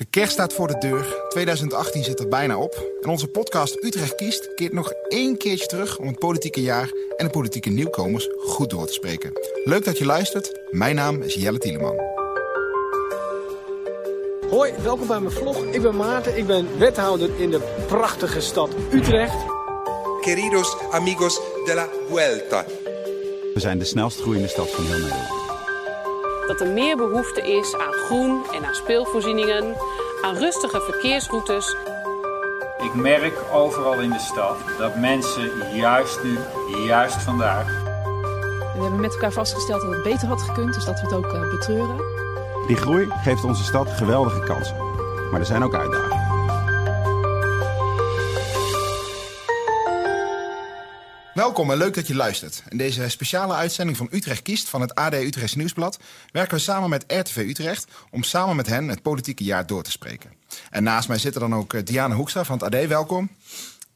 De kerst staat voor de deur. 2018 zit er bijna op. En onze podcast Utrecht kiest keert nog één keertje terug om het politieke jaar en de politieke nieuwkomers goed door te spreken. Leuk dat je luistert. Mijn naam is Jelle Tieleman. Hoi, welkom bij mijn vlog. Ik ben Maarten, ik ben wethouder in de prachtige stad Utrecht. Queridos amigos de la Vuelta. We zijn de snelst groeiende stad van heel Nederland. Dat er meer behoefte is aan groen en aan speelvoorzieningen, aan rustige verkeersroutes. Ik merk overal in de stad dat mensen juist nu, juist vandaag, We hebben met elkaar vastgesteld dat het beter had gekund, dus dat we het ook eh, betreuren. Die groei geeft onze stad geweldige kansen. Maar er zijn ook uitdagingen. Welkom en leuk dat je luistert. In deze speciale uitzending van Utrecht kiest van het AD Utrechts Nieuwsblad werken we samen met RTV Utrecht om samen met hen het politieke jaar door te spreken. En naast mij zit er dan ook eh, Diana Hoekstra van het AD. Welkom.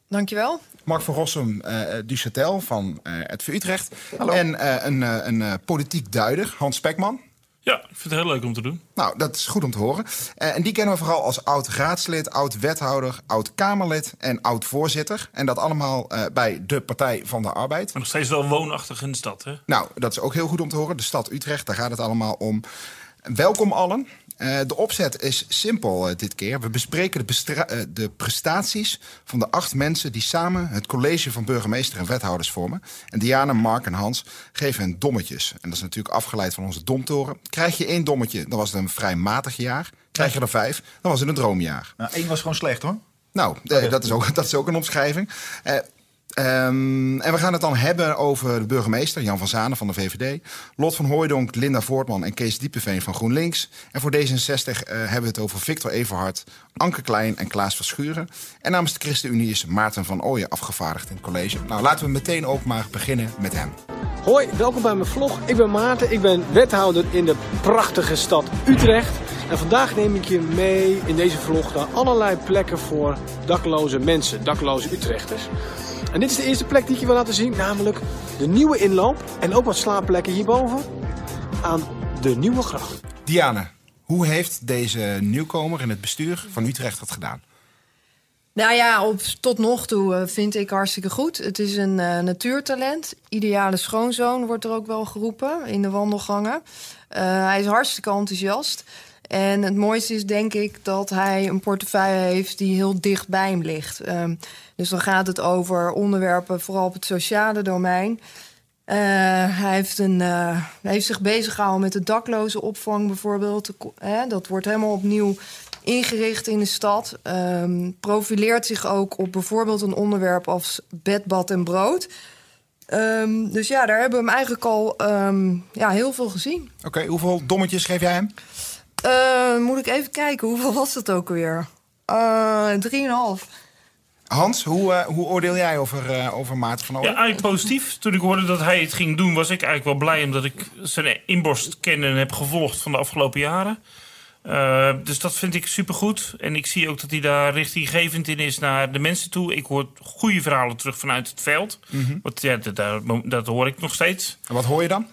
Dankjewel. Mark van Rossum eh du Châtel van eh RTV Utrecht. En eh, een, eh, een politiek duider, Hans Spekman. Ja, ik vind het heel leuk om te doen. Nou, dat is goed om te horen. Eh, en die kennen we vooral als oud-raadslid, oud-wethouder, oud-Kamerlid en oud-voorzitter. En dat allemaal eh, bij de Partij van de Arbeid. Maar nog steeds wel woonachtig in de stad, hè? Nou, dat is ook heel goed om te horen. De stad Utrecht, daar gaat het allemaal om. Welkom allen. Eh, de opzet is simpel eh, dit keer. We bespreken de, eh, de prestaties van de acht mensen die samen het college van burgemeester en wethouders vormen. En Diana, Mark en Hans geven hen dommetjes. En dat is natuurlijk afgeleid van onze domtoren. Krijg je één dommetje, dan was het een vrij matig jaar. Krijg je er vijf, dan was het een droomjaar. Nou, één was gewoon slecht hoor. Nou, dat, is ook, dat is ook een omschrijving. Eh, ehm, en we gaan het dan hebben over de burgemeester, Jan van Zanen van de VVD... Lot van Hooijdonk, Linda Voortman en Kees Diepeveen van GroenLinks. En voor D66 eh, hebben we het over Victor Everhard, Anke Klein en Klaas Verschuren. En namens de ChristenUnie is Maarten van Ooyen afgevaardigd in het college. Nou, laten we meteen ook maar beginnen met hem. Hoi, welkom bij mijn vlog. Ik ben Maarten, ik ben wethouder in de prachtige stad Utrecht. En vandaag neem ik je mee in deze vlog naar allerlei plekken voor dakloze mensen, dakloze Utrechters. En dit is de eerste plek die ik je wil laten zien, namelijk de nieuwe inloop en ook wat slaapplekken hierboven aan de Nieuwe Gracht. Diane, hoe heeft deze nieuwkomer in het bestuur van Utrecht dat gedaan? Nou ja, op, tot nog toe eh, vind ik hartstikke goed. Het is een eh, natuurtalent. Ideale schoonzoon wordt er ook wel geroepen in de wandelgangen. Eh, hij is hartstikke enthousiast. En het mooiste is denk ik dat hij een portefeuille heeft die heel dicht bij hem ligt. Ehm, dus dan gaat het over onderwerpen, vooral op het sociale domein. Eh, hij, heeft een, eh, hij heeft zich bezig gehouden met de daklozenopvang bijvoorbeeld. De ko- hè, dat wordt helemaal opnieuw ingericht in de stad. Ehm, profileert zich ook op bijvoorbeeld een onderwerp als bed, bad en brood. Ehm, dus ja, daar hebben we hem eigenlijk al ja, heel veel gezien. Oké, hoeveel dommetjes geef jij hem? Eh, moet ik even kijken, hoeveel was het ook weer? Eh 3,5. Hans, hoe, eh, hoe oordeel jij over, eh, over Maarten van Ooyen? Ja, eigenlijk positief. Toen ik hoorde dat hij het ging doen, was ik eigenlijk wel blij... omdat ik zijn inborst kennen en heb gevolgd van de afgelopen jaren. Eh, dus dat vind ik supergoed. En ik zie ook dat hij daar richtinggevend in is naar de mensen toe. Ik hoor goede verhalen terug vanuit het veld. Want ja, dat, daar- dat hoor ik nog steeds. En wat hoor je dan?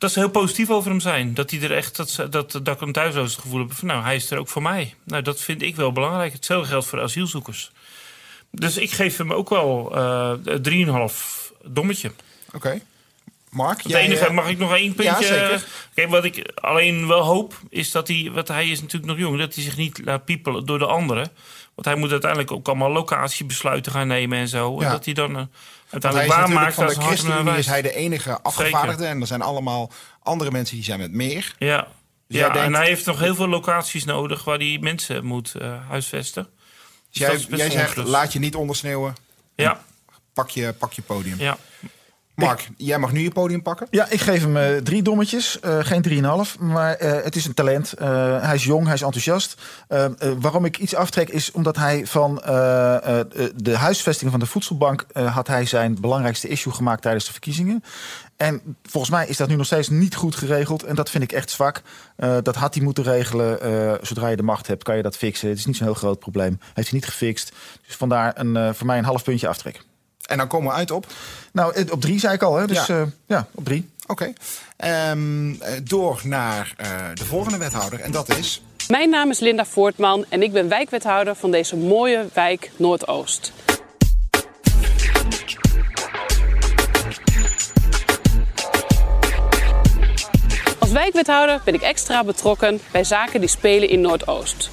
Dat ze heel positief over hem zijn. Dat hij er echt, dat, ze- dat, dat ik een thuisloos gevoel heb van... nou, hij is er ook voor mij. Nou, dat vind ik wel belangrijk. Hetzelfde geldt voor asielzoekers. Dus ik geef hem ook wel eh 3,5 dommetje. Oké. Mark, Het enige, eh, mag ik nog één puntje? Ja, zeker. Kijk, wat ik alleen wel hoop, is dat hij... Want hij is natuurlijk nog jong. Dat hij zich niet laat piepelen door de anderen. Want hij moet uiteindelijk ook allemaal locatiebesluiten gaan nemen en zo. En dat hij dan eh, uiteindelijk waarmaakt van de ChristenUnie is hij de enige afgevaardigde. En er zijn allemaal andere mensen die zijn met meer. Ja, Dus ja denkt- en hij heeft nog heel veel locaties nodig waar hij mensen moet eh, huisvesten. Dus Dus jij, best jij zegt, laat je niet ondersneeuwen. Ja, Pak je, pak je podium. ja. Mark, jij mag nu je podium pakken. Ja, ik geef hem eh, drie dommetjes, eh, geen drieënhalf. Maar eh, het is een talent. Hij is jong, hij is enthousiast. Waarom ik iets aftrek is omdat hij van de huisvesting van de voedselbank... had hij zijn belangrijkste issue gemaakt tijdens de verkiezingen. En volgens mij is dat nu nog steeds niet goed geregeld. En dat vind ik echt zwak. Dat had hij moeten regelen. Zodra je de macht hebt, kan je dat fixen. Het is niet zo'n heel groot probleem. Heeft hij niet gefixt. Dus vandaar een, voor mij een half puntje aftrek. En dan komen we uit op. Nou, eh, op drie zei ik al, hè? Dus Ja. ja, ja op drie. Oké. Ehm, eh, door naar eh, de volgende wethouder. En dat is Mijn naam is Linda Voortman en ik ben wijkwethouder van deze mooie wijk Noordoost. Als wijkwethouder ben ik extra betrokken bij zaken die spelen in Noordoost.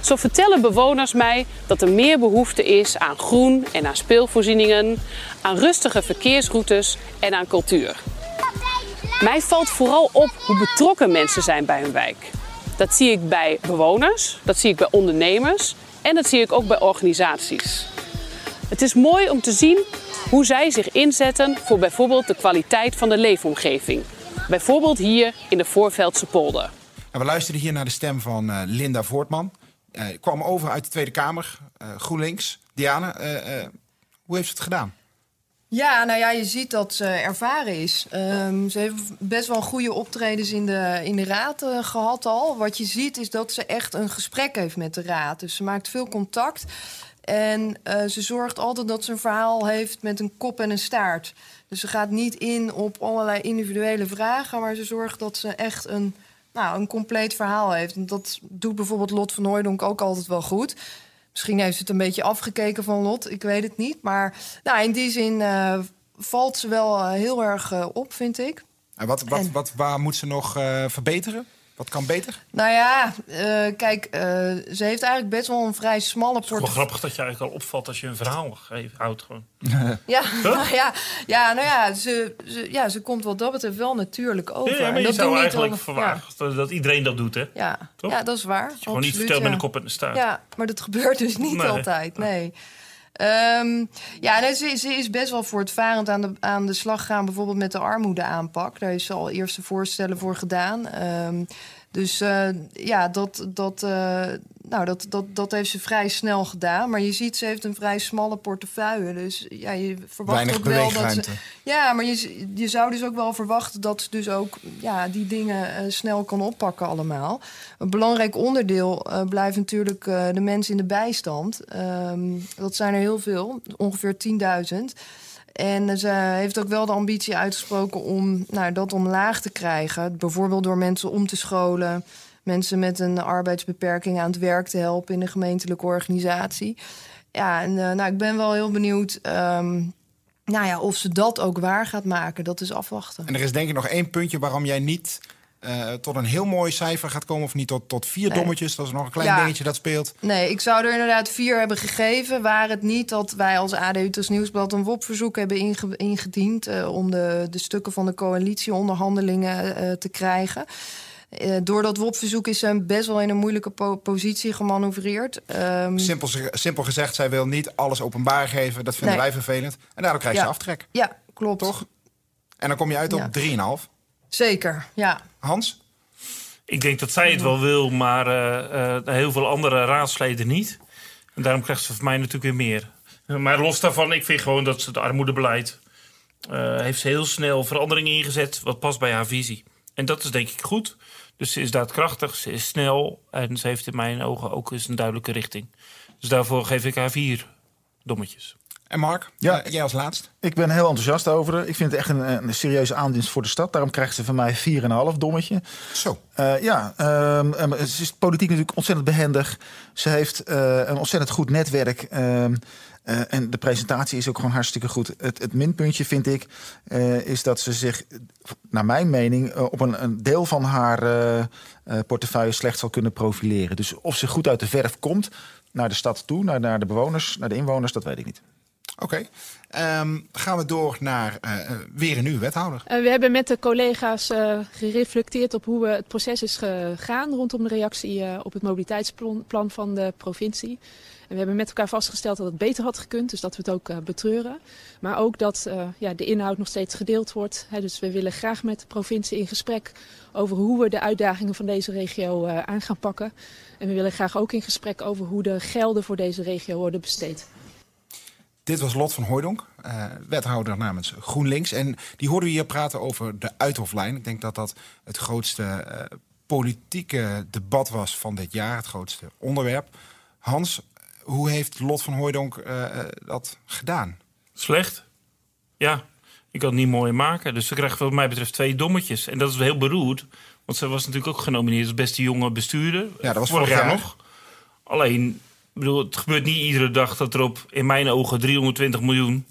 Zo vertellen bewoners mij dat er meer behoefte is aan groen en aan speelvoorzieningen, aan rustige verkeersroutes en aan cultuur. Mij valt vooral op hoe betrokken mensen zijn bij hun wijk. Dat zie ik bij bewoners, dat zie ik bij ondernemers en dat zie ik ook bij organisaties. Het is mooi om te zien hoe zij zich inzetten voor bijvoorbeeld de kwaliteit van de leefomgeving. Bijvoorbeeld hier in de Voorveldse polder. We luisterden hier naar de stem van eh, Linda Voortman. Uh, kwam over uit de Tweede Kamer, uh, GroenLinks. Diana, hoe heeft ze het gedaan? Ja, nou ja, je ziet dat ze ervaren is. Um, ze heeft best wel goede optredens in de, in de raad gehad al. Wat je ziet is dat ze echt een gesprek heeft met de raad. Dus ze maakt veel contact. En ze zorgt altijd dat ze een verhaal heeft met een kop en een staart. Dus ze gaat niet in op allerlei individuele vragen, maar ze zorgt dat ze echt een, nou, een compleet verhaal heeft. En dat doet bijvoorbeeld Lot van Hooijdonk ook altijd wel goed. Misschien heeft ze het een beetje afgekeken van Lot, ik weet het niet. Maar nou, in die zin uh, valt ze wel uh, heel erg uh, op, vind ik. En wat, wat, en... wat, waar moet ze nog verbeteren? Wat kan beter? Nou ja, uh, kijk, uh, ze heeft eigenlijk best wel een vrij smalle portefeuille. Het is wel grappig dat je eigenlijk al opvalt als je een verhaal geeft, houdt. Gewoon. ja, nou ja, ja, nou ja ze, ze, ja, ze komt wat dat betreft wel natuurlijk over. Ja, ja maar je dat zou eigenlijk al, verwachten ja. dat iedereen dat doet, hè? Ja, Toch? ja dat is waar. Dat je gewoon niet vertelt met een kop en een staart. Ja, maar dat gebeurt dus niet nee. altijd, nee. Um, ja, ze, ze, is best wel voortvarend aan de, aan de slag gaan, bijvoorbeeld met de armoedeaanpak. Daar is ze al eerste voorstellen voor gedaan. Um, dus uh, ja, dat, dat, uh, nou, dat, dat, dat heeft ze vrij snel gedaan. Maar je ziet, ze heeft een vrij smalle portefeuille. Dus ja, je verwacht Weinig ook wel dat ze. Ja, maar je, je zou dus ook wel verwachten dat ze dus ook ja, die dingen uh, snel kan oppakken allemaal. Een belangrijk onderdeel blijft natuurlijk de mensen in de bijstand. Um, dat zijn er heel veel, ongeveer 10.000. En ze heeft ook wel de ambitie uitgesproken om nou, dat omlaag te krijgen. Bijvoorbeeld door mensen om te scholen, mensen met een arbeidsbeperking aan het werk te helpen in een gemeentelijke organisatie. Ja, en uh, nou, ik ben wel heel benieuwd. Um, nou ja, of ze dat ook waar gaat maken, dat is afwachten. En er is denk ik nog één puntje waarom jij niet uh, tot een heel mooi cijfer gaat komen. Of niet tot, tot vier nee. dommetjes. Dat is nog een klein ja. dingetje dat speelt. Nee, ik zou er inderdaad vier hebben gegeven. Waar het niet dat wij als AD Utrecht Nieuwsblad een WOP-verzoek hebben inge ingediend... Uh, om de, de stukken van de coalitieonderhandelingen uh, te krijgen. Uh, door dat WOP-verzoek is ze best wel in een moeilijke po positie gemanoeuvreerd. Um, simpel, simpel gezegd, zij wil niet alles openbaar geven. Dat vinden nee. wij vervelend. En daardoor krijg je ja. aftrek. Ja, klopt. Toch? En dan kom je uit op ja. 3,5. Zeker, ja. Hans? Ik denk dat zij het wel wil, maar uh, uh, heel veel andere raadsleden niet. En daarom krijgt ze van mij natuurlijk weer meer. Maar los daarvan, ik vind gewoon dat ze het armoedebeleid... Uh, heeft ze heel snel veranderingen ingezet wat past bij haar visie. En dat is denk ik goed. Dus ze is daadkrachtig, ze is snel... en ze heeft in mijn ogen ook eens een duidelijke richting. Dus daarvoor geef ik haar vier dommetjes. En Mark, ja, jij als laatst? Ik ben heel enthousiast over haar. Ik vind het echt een, een serieuze aandienst voor de stad. Daarom krijgt ze van mij 4,5 dommetje. Zo. Uh, ja, um, um, ze is politiek natuurlijk ontzettend behendig. Ze heeft uh, een ontzettend goed netwerk. Um, uh, en de presentatie is ook gewoon hartstikke goed. Het, het minpuntje vind ik uh, is dat ze zich, naar mijn mening, uh, op een, een, deel van haar portefeuille slecht zal kunnen profileren. Dus of ze goed uit de verf komt naar de stad toe, naar, naar de bewoners, naar de inwoners, dat weet ik niet. Oké, okay. um, gaan we door naar uh, weer een nieuwe wethouder. Uh, we hebben met de collega's uh, gereflecteerd op hoe het proces is gegaan rondom de reactie op het mobiliteitsplan van de provincie. En we hebben met elkaar vastgesteld dat het beter had gekund, dus dat we het ook betreuren. Maar ook dat ja, de inhoud nog steeds gedeeld wordt. Hè, dus we willen graag met de provincie in gesprek over hoe we de uitdagingen van deze regio aan gaan pakken. En we willen graag ook in gesprek over hoe de gelden voor deze regio worden besteed. Dit was Lot van Hooydonk, wethouder namens GroenLinks. En die hoorden we hier praten over de Uithoflijn. Ik denk dat dat het grootste politieke debat was van dit jaar. Het grootste onderwerp. Hans, hoe heeft Lot van Hooydonk uh, dat gedaan? Slecht. Ja, ik kan het niet mooi maken. Dus ze krijgen wat mij betreft twee dommetjes. En dat is heel beroerd. Want ze was natuurlijk ook genomineerd als beste jonge bestuurder. Ja, dat was vorig jaar nog. Alleen, bedoel, het gebeurt niet iedere dag dat er op, in mijn ogen, 320 miljoen,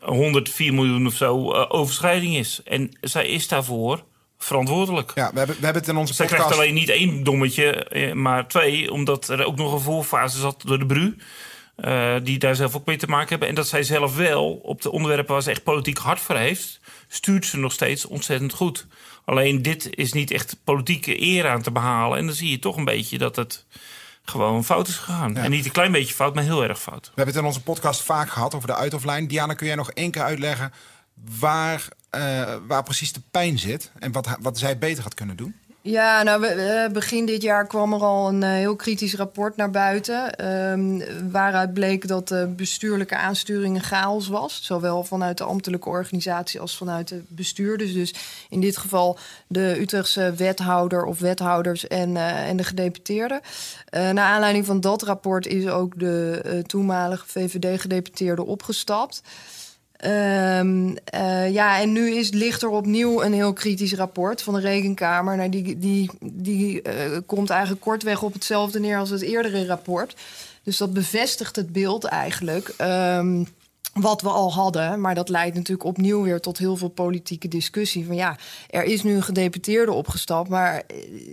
104 miljoen of zo eh, overschrijding is. En zij is daarvoor verantwoordelijk. Ja, we hebben, we hebben het in onze Zij podcast... krijgt alleen niet één dommetje, eh, maar twee, omdat er ook nog een voorfase zat door de Bru. eh, die daar zelf ook mee te maken hebben. En dat zij zelf wel op de onderwerpen waar ze echt politiek hard voor heeft, stuurt ze nog steeds ontzettend goed. Alleen dit is niet echt politieke eer aan te behalen. En dan zie je toch een beetje dat het gewoon fout is gegaan. En niet een klein beetje fout, maar heel erg fout. We hebben het in onze podcast vaak gehad over de uit-offline. Diana, kun jij nog één keer uitleggen waar, eh, waar precies de pijn zit en wat, wat zij beter had kunnen doen? Ja, nou, begin dit jaar kwam er al een eh, heel kritisch rapport naar buiten. ehm, waaruit bleek dat de bestuurlijke aansturing een chaos was. Zowel vanuit de ambtelijke organisatie als vanuit de bestuurders. Dus in dit geval de Utrechtse wethouder of wethouders en, eh, en de gedeputeerden. Eh naar aanleiding van dat rapport is ook de toenmalige VVD-gedeputeerde opgestapt. Ehm, eh, ja, en nu is, ligt er opnieuw een heel kritisch rapport van de Rekenkamer. Nou, die die, die eh, komt eigenlijk kortweg op hetzelfde neer als het eerdere rapport. Dus dat bevestigt het beeld eigenlijk. ehm, wat we al hadden, maar dat leidt natuurlijk opnieuw weer tot heel veel politieke discussie. Van ja, er is nu een gedeputeerde opgestapt, maar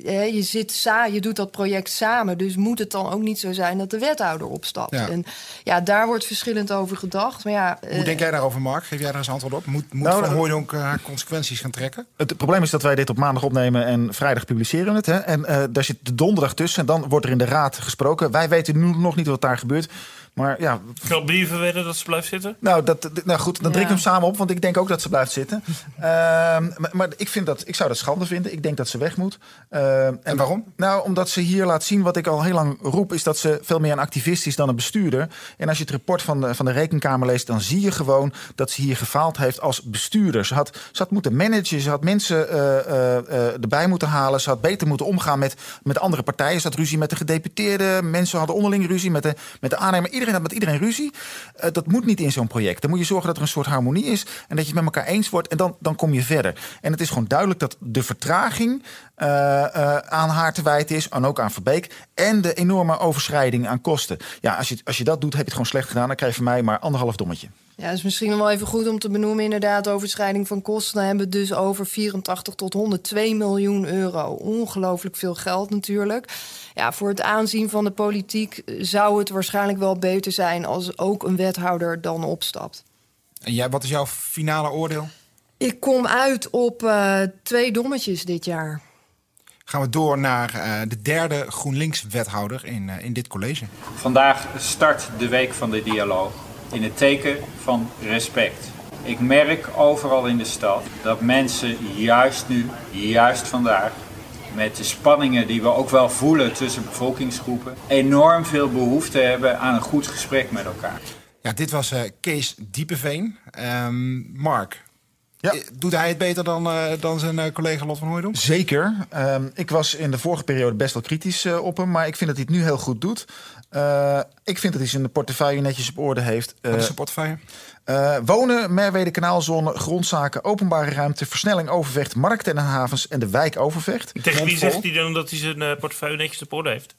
eh, je, zit sa je doet dat project samen. Dus moet het dan ook niet zo zijn dat de wethouder opstapt? Ja. En ja, daar wordt verschillend over gedacht. Maar ja, Hoe eh, denk jij daarover, Mark? Geef jij daar eens antwoord op? Moet, moet Nou, Van eh, haar consequenties gaan trekken? Het probleem is dat wij dit op maandag opnemen en vrijdag publiceren we het. Hè? En eh, daar zit de donderdag tussen en dan wordt er in de raad gesproken. Wij weten nu nog niet wat daar gebeurt. Maar ja, Kan brieven werden dat ze blijft zitten? nou, dat, nou goed, dan drink ik Ja. hem samen op, want ik denk ook dat ze blijft zitten. Ehm, maar, maar ik, vind dat, ik zou dat schande vinden. Ik denk dat ze weg moet. Ehm, En waarom? Nou, omdat ze hier laat zien wat ik al heel lang roep, is dat ze veel meer een activist is dan een bestuurder. En als je het rapport van de, van de Rekenkamer leest, dan zie je gewoon dat ze hier gefaald heeft als bestuurder. Ze had, ze had moeten managen, ze had mensen eh, eh, eh, erbij moeten halen, ze had beter moeten omgaan met, met andere partijen. Ze had ruzie met de gedeputeerden, mensen hadden onderling ruzie met de, met de aannemer. Iedereen met iedereen ruzie. Eh, dat moet niet in zo'n project. Dan moet je zorgen dat er een soort harmonie is en dat je het met elkaar eens wordt en dan, dan kom je verder. En het is gewoon duidelijk dat de vertraging eh, eh, aan haar te wijten is, en ook aan Verbeek, en de enorme overschrijding aan kosten. Ja, als je, als je dat doet, heb je het gewoon slecht gedaan. Dan krijg je van mij maar anderhalf dommetje. Ja, het is misschien wel even goed om te benoemen, inderdaad, overschrijding van kosten. Dan hebben we het dus over 84 tot 102 miljoen euro. Ongelooflijk veel geld natuurlijk. Ja, voor het aanzien van de politiek eh, zou het waarschijnlijk wel beter zijn als ook een wethouder dan opstapt. En jij, wat is jouw finale oordeel? Ik kom uit op eh, twee dommetjes dit jaar. Gaan we door naar eh, de derde GroenLinks-wethouder in, eh, in dit college. Vandaag start de week van de dialoog in het teken van respect. Ik merk overal in de stad dat mensen juist nu, juist vandaag, met de spanningen die we ook wel voelen tussen bevolkingsgroepen, enorm veel behoefte hebben aan een goed gesprek met elkaar. Ja, dit was eh, Kees Diepeveen. Ehm, Mark, Ja. eh, doet hij het beter dan, eh, dan zijn eh, collega Lot van Hooijdonk? Zeker. Ehm, ik was in de vorige periode best wel kritisch op hem, maar ik vind dat hij het nu heel goed doet. Eh, ik vind dat hij zijn portefeuille netjes op orde heeft. Eh, Wat is de portefeuille? eh, wonen, Merwede kanaalzone, grondzaken, openbare ruimte, versnelling Overvecht, markten en havens en de wijk Overvecht. Tegen wie zegt hij dan dat hij zijn portefeuille netjes op orde heeft?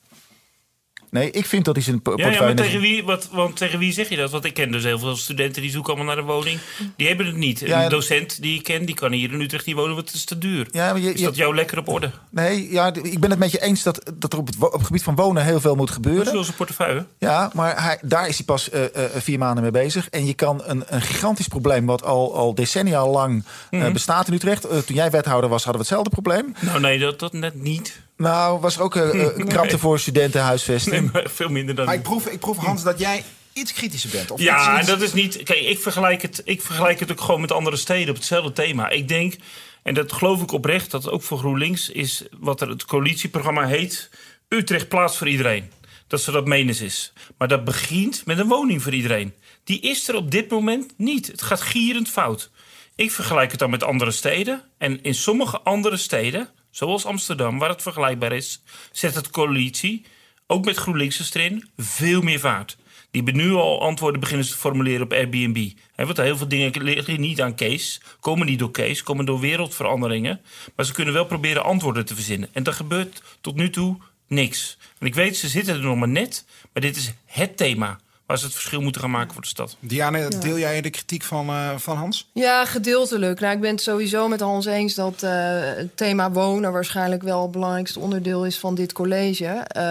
Nee, ik vind dat hij zijn po- Ja, ja, portefeuille maar tegen wie, wat, want tegen wie zeg je dat? Want ik ken dus heel veel studenten die zoeken allemaal naar een woning. Die hebben het niet. Ja, een docent die ik ken, die kan hier in Utrecht niet wonen, want het is te duur. Ja, maar je, Is dat jou lekker op orde? nee, ja, ik ben het met je eens dat, dat er op het, op het gebied van wonen heel veel moet gebeuren. is wel zijn portefeuille. Ja, maar hij, daar is hij pas eh, eh, vier maanden mee bezig. En je kan een, een gigantisch probleem, wat al, al decennia lang eh, Mhm. bestaat in Utrecht. Eh, toen jij wethouder was, hadden we hetzelfde probleem. Nou nee, dat, dat net niet. Nou, was er ook eh, eh, krapte voor studentenhuisvesting. Nee, maar veel minder dan... Maar ik proef, ik proef Hans, dat jij iets kritischer bent. Of Ja, iets- en dat is niet. Kijk, ik vergelijk, het, ik vergelijk het ook gewoon met andere steden op hetzelfde thema. Ik denk, en dat geloof ik oprecht, dat ook voor GroenLinks is wat er het coalitieprogramma heet: Utrecht plaats voor iedereen. Dat ze dat menens is. Maar dat begint met een woning voor iedereen. Die is er op dit moment niet. Het gaat gierend fout. Ik vergelijk het dan met andere steden. En in sommige andere steden, zoals Amsterdam, waar het vergelijkbaar is, zet het coalitie, ook met GroenLinks erin, veel meer vaart. Die hebben nu al antwoorden beginnen te formuleren op Airbnb. Hè, want heel veel dingen liggen niet aan Kees, komen niet door Kees, komen door wereldveranderingen. Maar ze kunnen wel proberen antwoorden te verzinnen. En er gebeurt tot nu toe niks. En ik weet, ze zitten er nog maar net, maar dit is het thema waar ze het verschil moeten gaan maken voor de stad. Diana, deel jij de kritiek van, eh, van Hans? Ja, gedeeltelijk. Nou, ik ben het sowieso met Hans eens dat eh, het thema wonen waarschijnlijk wel het belangrijkste onderdeel is van dit college. Eh,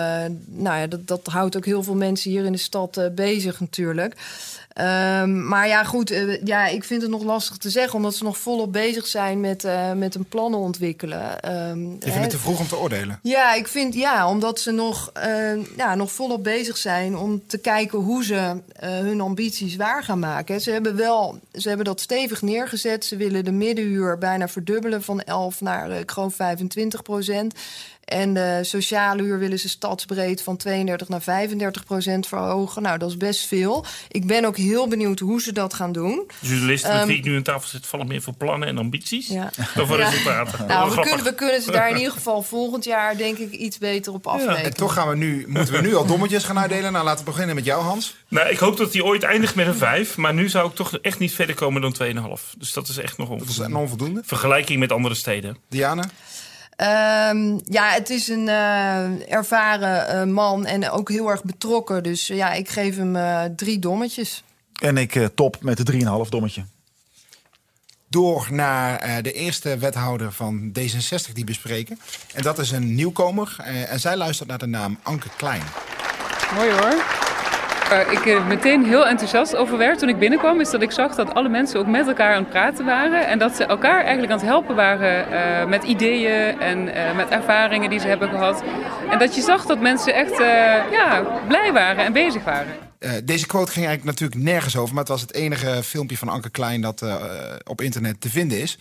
nou ja, dat, dat houdt ook heel veel mensen hier in de stad bezig natuurlijk. Ehm, maar ja, goed, eh, ja, ik vind het nog lastig te zeggen, omdat ze nog volop bezig zijn met, uh, met een plannen ontwikkelen. Um, je vindt het te vroeg om te oordelen? Ja, ik vind ja, omdat ze nog, uh, ja, nog volop bezig zijn om te kijken hoe ze hun ambities waar gaan maken. Ze hebben wel, ze hebben dat stevig neergezet. Ze willen de middenhuur bijna verdubbelen van 11 naar, ik geloof, 25 procent. En de sociale huur willen ze stadsbreed van 32 naar 35 procent verhogen. Nou, dat is best veel. Ik ben ook heel benieuwd hoe ze dat gaan doen. Journalisten met wie ik nu aan tafel zit, vallen meer voor plannen en ambities ja. dan voor ja. resultaten. Nou, we kunnen, we kunnen ze daar in ieder geval volgend jaar denk ik iets beter op afrekenen. En toch gaan we nu, moeten we nu al dommetjes gaan uitdelen. Nou, laten we beginnen met jou, Hans. Nou, ik hoop dat hij ooit eindigt met een 5. Maar nu zou ik toch echt niet verder komen dan 2,5. Dus dat is echt nog onvoldoende. Dat is onvoldoende. Vergelijking met andere steden. Diana? Um, ja, het is een uh, ervaren uh, man en ook heel erg betrokken. Dus uh, ja, ik geef hem drie dommetjes. En ik top met de 3,5 dommetje. Door naar de eerste wethouder van D66 die bespreken. En dat is een nieuwkomer. en zij luistert naar de naam Anke Klein. Mooi hoor. Waar ik er meteen heel enthousiast over werd toen ik binnenkwam, is dat ik zag dat alle mensen ook met elkaar aan het praten waren. En dat ze elkaar eigenlijk aan het helpen waren uh, met ideeën en uh, met ervaringen die ze hebben gehad. En dat je zag dat mensen echt ja, blij waren en bezig waren. deze quote ging eigenlijk natuurlijk nergens over, maar het was het enige filmpje van Anke Klein dat op internet te vinden is.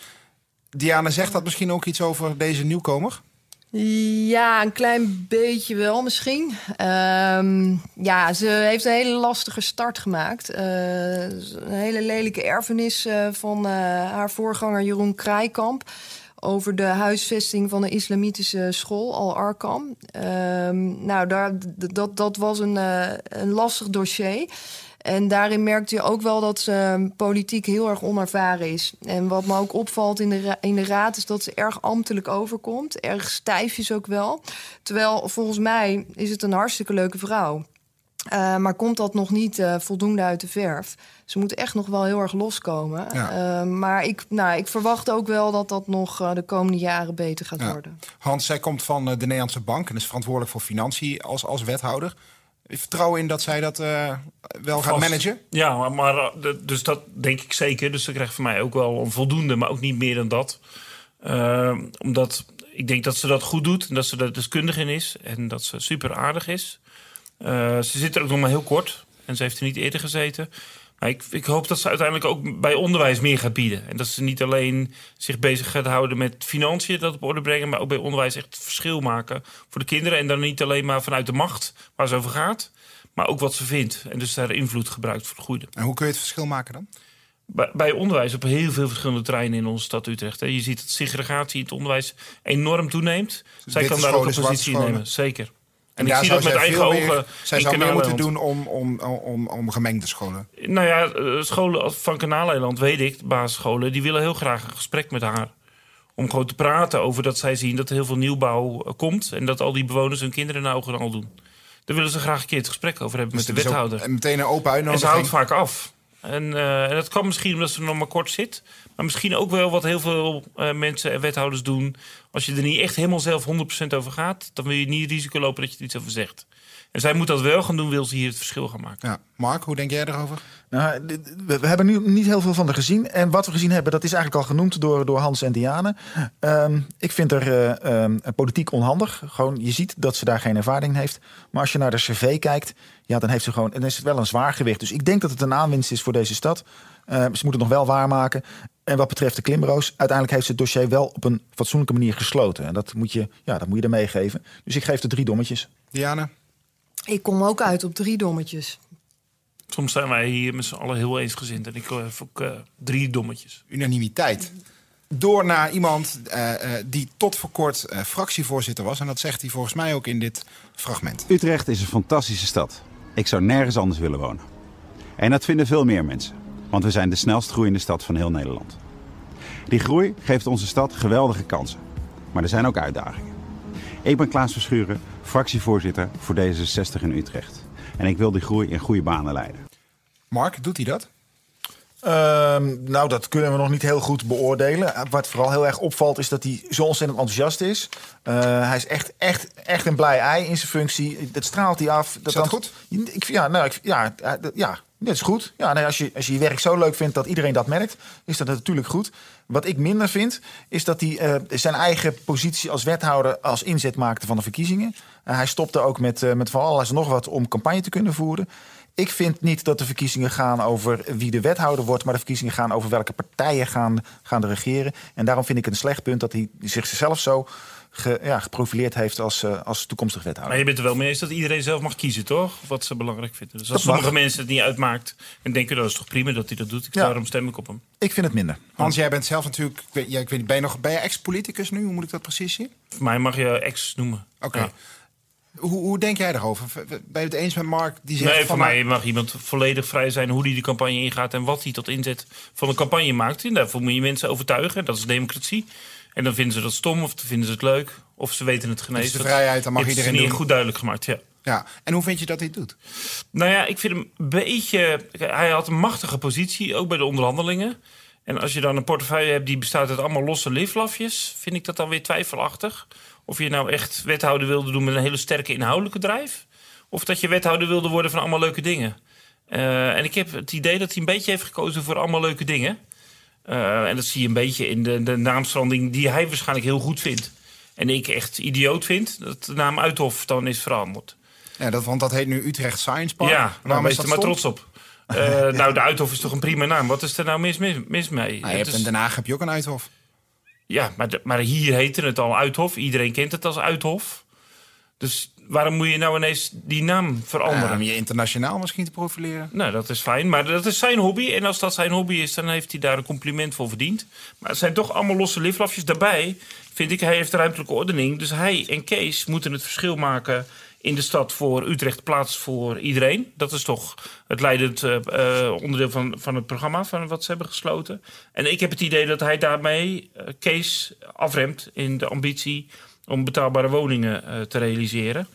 Diana, zegt dat misschien ook iets over deze nieuwkomer? Ja, een klein beetje wel misschien. Um, ja, ze heeft een hele lastige start gemaakt. Uh, een hele lelijke erfenis uh, van uh, haar voorganger Jeroen Kraaikamp... over de huisvesting van de islamitische school, Al-Arkam. Um, nou, daar, dat, dat was een, een lastig dossier... En daarin merkt je ook wel dat ze politiek heel erg onervaren is. En wat me ook opvalt in de, in de raad is dat ze erg ambtelijk overkomt. Erg stijfjes ook wel. Terwijl volgens mij is het een hartstikke leuke vrouw. Uh, maar komt dat nog niet uh, voldoende uit de verf? Ze moet echt nog wel heel erg loskomen. Ja. Uh, maar ik, nou, ik verwacht ook wel dat dat nog de komende jaren beter gaat ja. worden. Hans, zij komt van de Nederlandse Bank en is verantwoordelijk voor financiën als, als wethouder vertrouwen in dat zij dat uh, wel gaat managen? Ja, maar, maar, dus dat denk ik zeker. Dus ze krijgt van mij ook wel een voldoende, maar ook niet meer dan dat. Uh, omdat ik denk dat ze dat goed doet en dat ze er deskundig in is en dat ze super aardig is. Uh, ze zit er ook nog maar heel kort en ze heeft er niet eerder gezeten. Maar ik, ik, hoop dat ze uiteindelijk ook bij onderwijs meer gaat bieden. En dat ze niet alleen zich bezig gaat houden met financiën, dat op orde brengen, maar ook bij onderwijs echt verschil maken voor de kinderen. En dan niet alleen maar vanuit de macht waar ze over gaat, maar ook wat ze vindt. En dus daar invloed gebruikt voor het goede. En hoe kun je het verschil maken dan? Bij, bij onderwijs op heel veel verschillende terreinen in onze stad Utrecht. Hè. Je ziet dat segregatie in het onderwijs enorm toeneemt. Zij kan daar ook een positie in nemen, zeker. En, ik zie dat met eigen ogen. zij zou meer moeten doen om, om, om, om gemengde scholen. Nou ja, eh, scholen van Kanaaleiland, weet ik, basisscholen, die willen heel graag een gesprek met haar. Om gewoon te praten over dat zij zien dat er heel veel nieuwbouw eh, komt. En dat al die bewoners hun kinderen nou al doen. Daar willen ze graag een keer het gesprek over hebben dus met de wethouder. En meteen een open uitnodiging. En ze houdt vaak af. En, uh, en, dat kan misschien omdat ze nog maar kort zit. Maar misschien ook wel wat heel veel uh, mensen en wethouders doen. Als je er niet echt helemaal zelf 100% over gaat, dan wil je niet risico lopen dat je er iets over zegt. En zij moet dat wel gaan doen, wil ze hier het verschil gaan maken. Ja. Mark, hoe denk jij erover? Nou, we, hebben nu niet heel veel van haar gezien. En wat we gezien hebben, dat is eigenlijk al genoemd door, door Hans en Diane. Um, ik vind er uh, um, politiek onhandig. Gewoon, je ziet dat ze daar geen ervaring heeft. Maar als je naar de cv kijkt, ja, dan heeft ze gewoon. En is het wel een zwaar gewicht. Dus ik denk dat het een aanwinst is voor deze stad. Uh, ze moeten het nog wel waarmaken. En wat betreft de klimroos, uiteindelijk heeft ze het dossier wel op een fatsoenlijke manier gesloten. En dat moet je, ja, dat moet je er meegeven. Dus ik geef er drie dommetjes. Diana? Ik kom ook uit op drie dommetjes. Soms zijn wij hier met z'n allen heel eensgezind. En ik heb ook uh, drie dommetjes. Unanimiteit. Door naar iemand uh, uh, die tot voor kort fractievoorzitter was. En dat zegt hij volgens mij ook in dit fragment. Utrecht is een fantastische stad. Ik zou nergens anders willen wonen. En dat vinden veel meer mensen, want we zijn de snelst groeiende stad van heel Nederland. Die groei geeft onze stad geweldige kansen, maar er zijn ook uitdagingen. Ik ben Klaas Verschuren, fractievoorzitter voor D66 in Utrecht. En ik wil die groei in goede banen leiden. Mark, doet hij dat? Ehm, nou, dat kunnen we nog niet heel goed beoordelen. Wat vooral heel erg opvalt is dat hij zo ontzettend enthousiast is. Uh, hij is echt, echt, echt een blij ei in zijn functie. Dat straalt hij af. Dat is dat goed? Ik, ja, nou, ik, ja, ja, dat is goed. Ja, als, je, als je je werk zo leuk vindt dat iedereen dat merkt, is dat natuurlijk goed. Wat ik minder vind, is dat hij uh, zijn eigen positie als wethouder als inzet maakte van de verkiezingen. Uh, hij stopte ook met, uh, met van alles nog wat om campagne te kunnen voeren. Ik vind niet dat de verkiezingen gaan over wie de wethouder wordt, maar de verkiezingen gaan over welke partijen gaan, gaan regeren. En daarom vind ik een slecht punt dat hij zichzelf zo ge, ja, geprofileerd heeft als, uh, als toekomstig wethouder. Maar je bent er wel mee eens dat iedereen zelf mag kiezen, toch? Wat ze belangrijk vinden. Dus als sommige mensen het niet uitmaakt en denken dat is toch prima dat hij dat doet. Ja. Daarom stem ik op hem. Ik vind het minder. Hans, jij bent zelf natuurlijk, ik weet, ja, ik weet, ben je nog ben je ex-politicus nu? Hoe moet ik dat precies zien? Voor mij mag je ex noemen. Oké. Okay. Ja. Hoe, hoe, denk jij daarover? Ben je het eens met Mark? Die zegt nee, voor mij mag iemand volledig vrij zijn hoe hij de campagne ingaat en wat hij tot inzet van een campagne maakt. En daarvoor moet je mensen overtuigen. Dat is democratie. En dan vinden ze dat stom of vinden ze het leuk of ze weten het genezen. Dus de vrijheid, dan mag het iedereen is doen. goed duidelijk gemaakt, ja. Ja, en hoe vind je dat hij het doet? Nou ja, ik vind hem een beetje... Hij had een machtige positie, ook bij de onderhandelingen. En als je dan een portefeuille hebt die bestaat uit allemaal losse liflafjes... vind ik dat dan weer twijfelachtig. Of je nou echt wethouder wilde doen met een hele sterke inhoudelijke drijf... of dat je wethouder wilde worden van allemaal leuke dingen. Uh, en ik heb het idee dat hij een beetje heeft gekozen voor allemaal leuke dingen. Uh, en dat zie je een beetje in de, de naamsverandering die hij waarschijnlijk heel goed vindt. En ik echt idioot vind dat de naam Uithof dan is veranderd. Ja, dat, want dat heet nu Utrecht Science Park. Ja, daar ben je er maar trots op. Uh, ja. Nou, de Uithof is toch een prima naam. Wat is er nou mis, mis, mis mee? Nou, je hebt is... in Den Haag heb je ook een Uithof. Ja, maar, de, maar hier heette het al Uithof. Iedereen kent het als Uithof. Dus waarom moet je nou ineens die naam veranderen? Ja, om je internationaal misschien te profileren. Nou, dat is fijn. Maar dat is zijn hobby. En als dat zijn hobby is, dan heeft hij daar een compliment voor verdiend. Maar het zijn toch allemaal losse liflafjes. Daarbij vind ik, hij heeft ruimtelijke ordening. Dus hij en Kees moeten het verschil maken in de stad voor Utrecht plaats voor iedereen. Dat is toch het leidend uh, onderdeel van, van het programma van wat ze hebben gesloten. En ik heb het idee dat hij daarmee uh, Kees afremt in de ambitie om betaalbare woningen uh, te realiseren.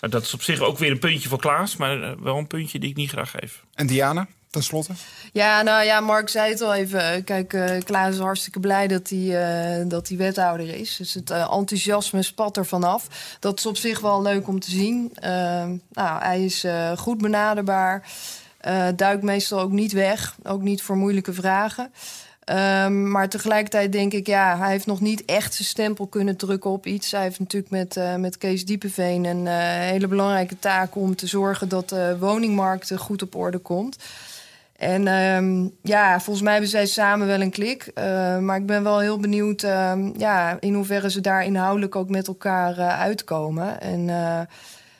Nou, dat is op zich ook weer een puntje voor Klaas, maar wel een puntje die ik niet graag geef. En Diana? Ten slotte? Ja, nou ja, Mark zei het al even. Kijk, uh, Klaas is hartstikke blij dat hij, uh, dat hij wethouder is. Dus het uh, enthousiasme spat er vanaf. Dat is op zich wel leuk om te zien. nou, hij is goed benaderbaar. duikt meestal ook niet weg. Ook niet voor moeilijke vragen. Um, maar tegelijkertijd denk ik, ja, hij heeft nog niet echt zijn stempel kunnen drukken op iets. Hij heeft natuurlijk met, uh, met Kees Diepeveen een uh, hele belangrijke taak om te zorgen dat de woningmarkt goed op orde komt. En um, ja, volgens mij hebben zij samen wel een klik. Uh, maar ik ben wel heel benieuwd uh, ja, in hoeverre ze daar inhoudelijk ook met elkaar uitkomen. En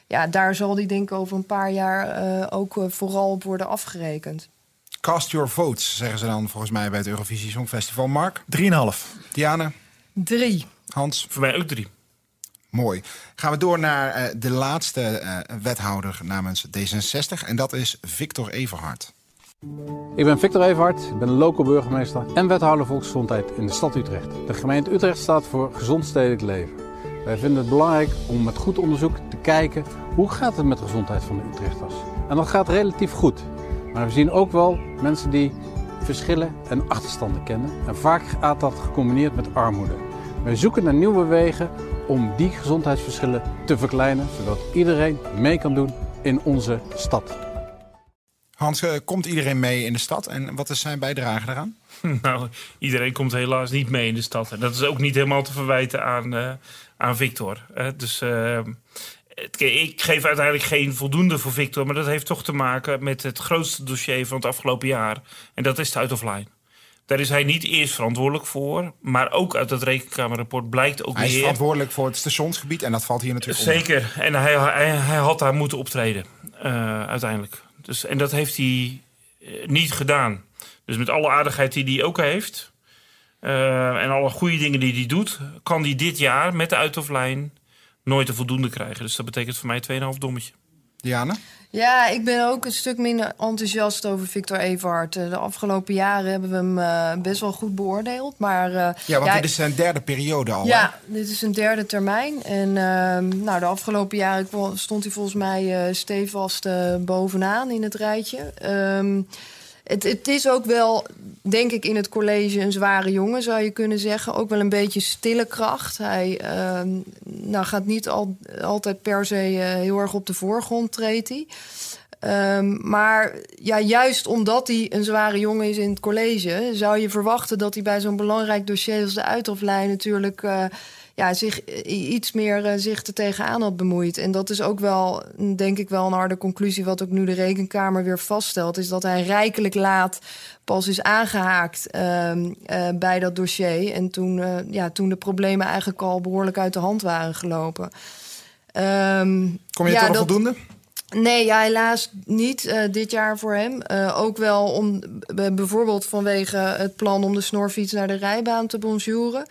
ja, daar zal die denk ik over een paar jaar ook vooral op worden afgerekend. Cast your votes, zeggen ze dan volgens mij bij het Eurovisie Songfestival. Mark? 3,5. Diana? 3. Hans? Voor mij ook 3. Mooi. Gaan we door naar uh, de laatste uh, wethouder namens D66. En dat is Victor Everhard. Ik ben Victor Everhard, ik ben local burgemeester en wethouder volksgezondheid in de stad Utrecht. De gemeente Utrecht staat voor gezond stedelijk leven. Wij vinden het belangrijk om met goed onderzoek te kijken hoe gaat het met de gezondheid van de Utrechters. En dat gaat relatief goed. Maar we zien ook wel mensen die verschillen en achterstanden kennen. En vaak gaat dat gecombineerd met armoede. Wij zoeken naar nieuwe wegen om die gezondheidsverschillen te verkleinen, zodat iedereen mee kan doen in onze stad. Hans, uh, komt iedereen mee in de stad en wat is zijn bijdrage daaraan? Nou, iedereen komt helaas niet mee in de stad. En dat is ook niet helemaal te verwijten aan, uh, aan Victor. Uh, dus ik geef uiteindelijk geen voldoende voor Victor, maar dat heeft toch te maken met het grootste dossier van het afgelopen jaar. En dat is het uit of line. Daar is hij niet eerst verantwoordelijk voor, maar ook uit het rekenkamerrapport blijkt ook Hij is weer... verantwoordelijk voor het stationsgebied en dat valt hier natuurlijk Zeker, onder. en hij, hij, hij, had daar moeten optreden, uh, uiteindelijk. Dus, en dat heeft hij uh, niet gedaan. Dus met alle aardigheid die hij ook heeft... Uh, en alle goede dingen die hij doet... kan hij dit jaar met de uit of line nooit een voldoende krijgen. Dus dat betekent voor mij 2,5 dommetje. Diana? Ja, ik ben ook een stuk minder enthousiast over Victor Everhard. Eh, De afgelopen jaren hebben we hem eh, best wel goed beoordeeld. Maar, eh, Ja, want dit is zijn derde periode al. hè? Ja, dit is een derde termijn. En ehm, nou, de afgelopen jaren stond hij volgens mij eh, stevast bovenaan in het rijtje. Ehm, het, het is ook wel, denk ik, in het college een zware jongen, zou je kunnen zeggen. Ook wel een beetje stille kracht. Hij ehm, nou, gaat niet al, altijd per se eh, heel erg op de voorgrond treedt hij. Ehm, maar ja, juist omdat hij een zware jongen is in het college, zou je verwachten dat hij bij zo'n belangrijk dossier als de uithoflijn natuurlijk eh, ja, zich i- iets meer eh, zich er tegenaan had bemoeid. En dat is ook wel, mm, denk ik, wel een harde conclusie, wat ook nu de rekenkamer weer vaststelt, is dat hij rijkelijk laat pas is aangehaakt ehm, eh, bij dat dossier. En toen, eh, ja, toen de problemen eigenlijk al behoorlijk uit de hand waren gelopen. Ehm, Kom je ja, dat- voldoende? Nee, ja, helaas niet eh, dit jaar voor hem. Eh, ook wel om, bijvoorbeeld vanwege het plan om de snorfiets naar de rijbaan te bonjouren.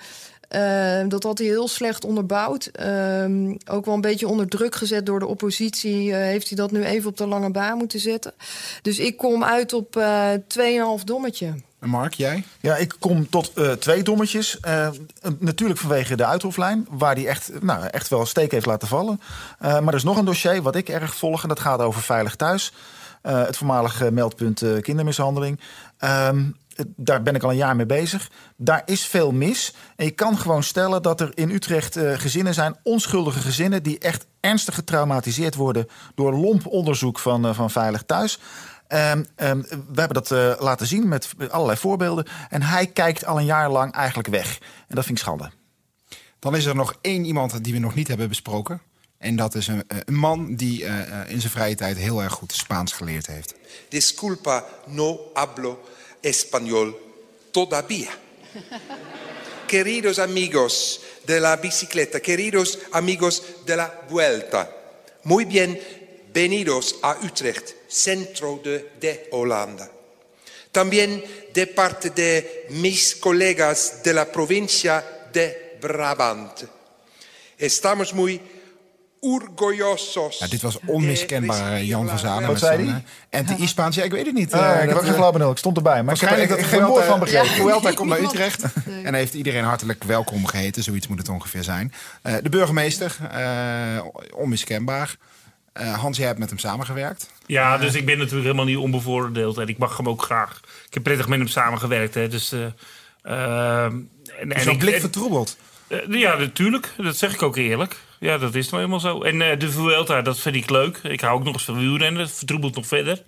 Eh, dat had hij heel slecht onderbouwd. Ehm, ook wel een beetje onder druk gezet door de oppositie. eh, heeft hij dat nu even op de lange baan moeten zetten. Dus ik kom uit op eh 2,5 dommetje. En Mark, jij? Ja, ik kom tot eh, twee dommetjes. Eh, eh, natuurlijk vanwege de uithoflijn, waar hij echt, nou, echt wel een steek heeft laten vallen. Eh, maar er is nog een dossier wat ik erg volg en dat gaat over Veilig Thuis. Eh, het voormalige meldpunt eh, kindermishandeling. Ehm, het- daar ben ik al een jaar mee bezig. Daar is veel mis. En je kan gewoon stellen dat er in Utrecht eh, gezinnen zijn, onschuldige gezinnen, die echt ernstig getraumatiseerd worden door lomp onderzoek van, eh, van Veilig Thuis. Ehm, ehm, we hebben dat eh, laten zien met allerlei voorbeelden. En hij kijkt al een jaar lang eigenlijk weg. En dat vind ik schande. Dan is er nog één iemand die we nog niet hebben besproken. En dat is een, eh, een man die eh, eh, in zijn vrije tijd heel erg goed Spaans geleerd heeft. Disculpa, no hablo español todavía. Queridos amigos de la bicicleta, queridos amigos de la vuelta, muy bienvenidos a Utrecht, centro de, de Holanda. También de parte de mis colegas de la provincia de Brabant. Estamos muy orgullosos. Ja, dit was onmiskenbaar eh, Jan van Zanen. Wat met zei zijn, hij? eh, Anti-Spaans, ja, ik weet het niet. Ah, Eh, ik eh, flauw benul. Ik stond erbij. Maar ik heb er Waarschijnlijk geen woord van begrepen. Vuelta komt naar. Utrecht. En heeft iedereen hartelijk welkom geheten. Zoiets moet het ongeveer zijn. Eh, de burgemeester, eh, onmiskenbaar. Eh, Hans, jij hebt met hem samengewerkt. Ja, dus ik ben natuurlijk helemaal niet onbevooroordeeld. En ik mag hem ook graag. Ik heb prettig met hem samengewerkt. Hè, dus, eh, ehm, en, ik- blik en- vertroebeld? Eh, ja, natuurlijk. Dat zeg ik ook eerlijk. Ja, dat is nou helemaal zo. En eh, de Vuelta, dat vind ik leuk. Ik hou ook nog eens van wielrennen. Dat vertroebelt nog verder.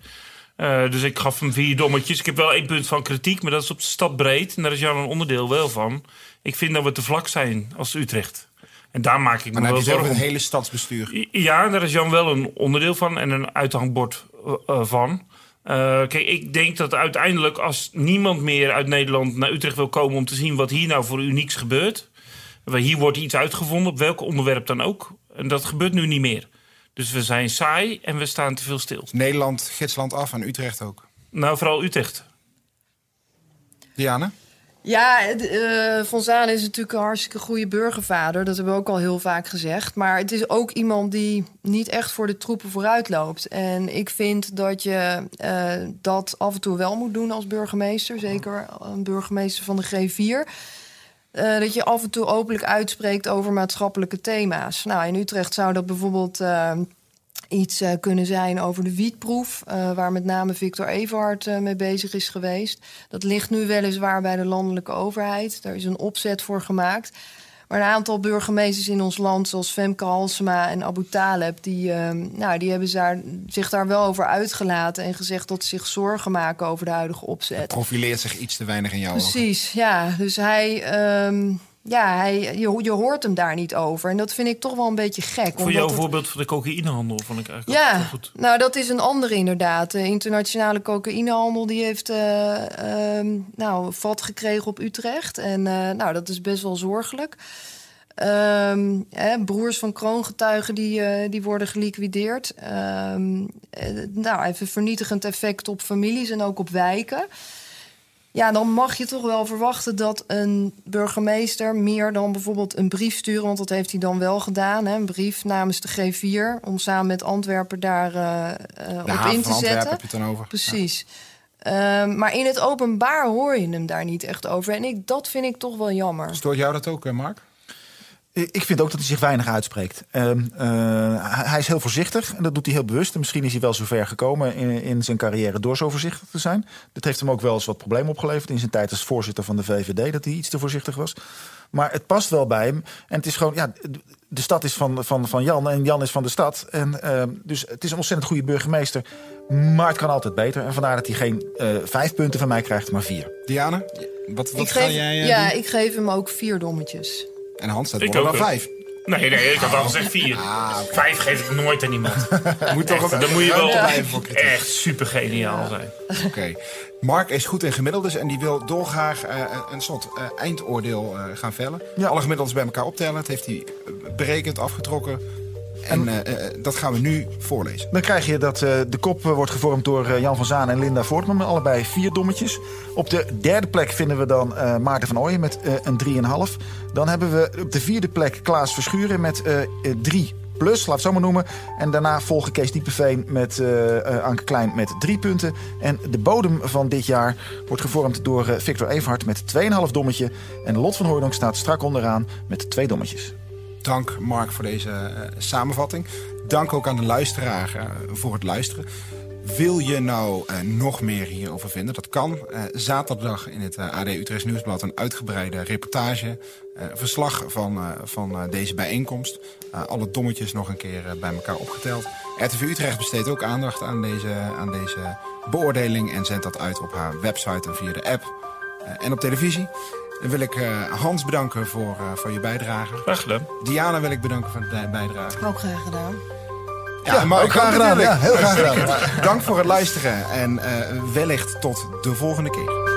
Eh, dus ik gaf hem vier dommetjes. Ik heb wel één punt van kritiek, maar dat is op de stad breed. En daar is Jan een onderdeel wel van. Ik vind dat we te vlak zijn als Utrecht. En daar maak ik me Maar wel het over zorgen het hele stadsbestuur. Ja, daar is Jan wel een onderdeel van en een uithangbord van. Kijk, ik denk dat uiteindelijk als niemand meer uit Nederland naar Utrecht wil komen om te zien wat hier nou voor unieks gebeurt. Hier wordt iets uitgevonden, op welk onderwerp dan ook. En dat gebeurt nu niet meer. Dus we zijn saai en we staan te veel stil. Nederland, gidsland af en Utrecht ook. Nou, vooral Utrecht. Diana? Ja, het, eh, Van Zaan is natuurlijk een hartstikke goede burgervader. Dat hebben we ook al heel vaak gezegd. Maar het is ook iemand die niet echt voor de troepen vooruit loopt. En ik vind dat je eh, dat af en toe wel moet doen als burgemeester. Zeker een burgemeester van de G4. Eh, dat je af en toe openlijk uitspreekt over maatschappelijke thema's. Nou, in Utrecht zou dat bijvoorbeeld eh, iets eh, kunnen zijn over de wietproef, waar met name Victor Everhard mee bezig is geweest. Dat ligt nu weliswaar bij de landelijke overheid. Daar is een opzet voor gemaakt. Maar een aantal burgemeesters in ons land, zoals Femke Halsema en Abu Taleb, die, eh, nou, die hebben daar, zich daar wel over uitgelaten en gezegd dat ze zich zorgen maken over de huidige opzet. Profileert zich iets te weinig in jouw ogen. Precies, ja. Dus hij, ehm, ja, hij, je, je hoort hem daar niet over. En dat vind ik toch wel een beetje gek. Voor jouw het- voorbeeld van de cocaïnehandel vond ik eigenlijk ja, goed. nou dat is een andere inderdaad. De internationale cocaïnehandel die heeft ehm, nou, vat gekregen op Utrecht. En eh, nou, dat is best wel zorgelijk. Ehm, hè, broers van kroongetuigen die, eh, die worden geliquideerd. Eh, nou, een vernietigend effect op families en ook op wijken. Ja, dan mag je toch wel verwachten dat een burgemeester meer dan bijvoorbeeld een brief sturen, want dat heeft hij dan wel gedaan, hè, een brief namens de G4 om samen met Antwerpen daar uh, uh, op in te van Antwerpen zetten. heb je het dan over. Precies. Ehm, maar in het openbaar hoor je hem daar niet echt over. En ik, dat vind ik toch wel jammer. Stoort jou dat ook, eh, Mark? Ik vind ook dat hij zich weinig uitspreekt. Ehm, eh, hij is heel voorzichtig en dat doet hij heel bewust. En misschien is hij wel zover gekomen in, in zijn carrière door zo voorzichtig te zijn. Dat heeft hem ook wel eens wat problemen opgeleverd in zijn tijd als voorzitter van de VVD, dat hij iets te voorzichtig was. Maar het past wel bij hem. En het is gewoon, ja, de stad is van, van, van Jan en Jan is van de stad. En, ehm, dus het is een ontzettend goede burgemeester. Maar het kan altijd beter. En vandaar dat hij geen eh, vijf punten van mij krijgt, maar vier. Diana, wat, wat ik ga geef, jij eh, ja, doen? ik geef hem ook vier dommetjes. En Hans staat wel hè. vijf. Nee, nee, ik had al gezegd vier. Vijf geef ik nooit aan iemand. Moet toch Echt, een- dan moet je wel ruimte blijven voor kritiek. echt super geniaal zijn. Oké. Mark is goed in gemiddeldes en die wil dolgraag eh, een soort eh, eindoordeel eh, gaan vellen. Alle gemiddeldes bij elkaar optellen. Dat heeft hij berekend, afgetrokken. En eh, eh, dat gaan we nu voorlezen. Dan krijg je dat eh, de kop wordt gevormd door Jan van Zaan en Linda Voortman. met Allebei vier dommetjes. Op de derde plek vinden we dan Maarten van Ooyen met een 3,5. Dan hebben we op de vierde plek Klaas Verschuren met eh, eh, 3 plus, laat het zo maar noemen. En daarna volgen Kees Diepeveen met Anke Klein met drie punten. En de bodem van dit jaar wordt gevormd door Victor Everhard met 2,5 dommetje. En Lot van Hooydonk staat strak onderaan met twee dommetjes. Dank Mark voor deze eh, samenvatting. Dank ook aan de luisteraar eh, voor het luisteren. Wil je nou eh, nog meer hierover vinden? Dat kan. Zaterdag in het AD Utrecht Nieuwsblad een uitgebreide reportage. verslag van, van deze bijeenkomst. Alle dommetjes nog een keer bij elkaar opgeteld. RTV Utrecht besteedt ook aandacht aan deze, aan deze beoordeling... en zendt dat uit op haar website en via de app en op televisie. Dan wil ik eh, Hans bedanken voor, eh, voor je bijdrage. Graag gedaan. Diana wil ik bedanken voor de bijdrage. Ook graag gedaan. Ja, maar ook graag gedaan. Ja, heel graag gedaan. Dank voor het luisteren en eh, wellicht tot de volgende keer.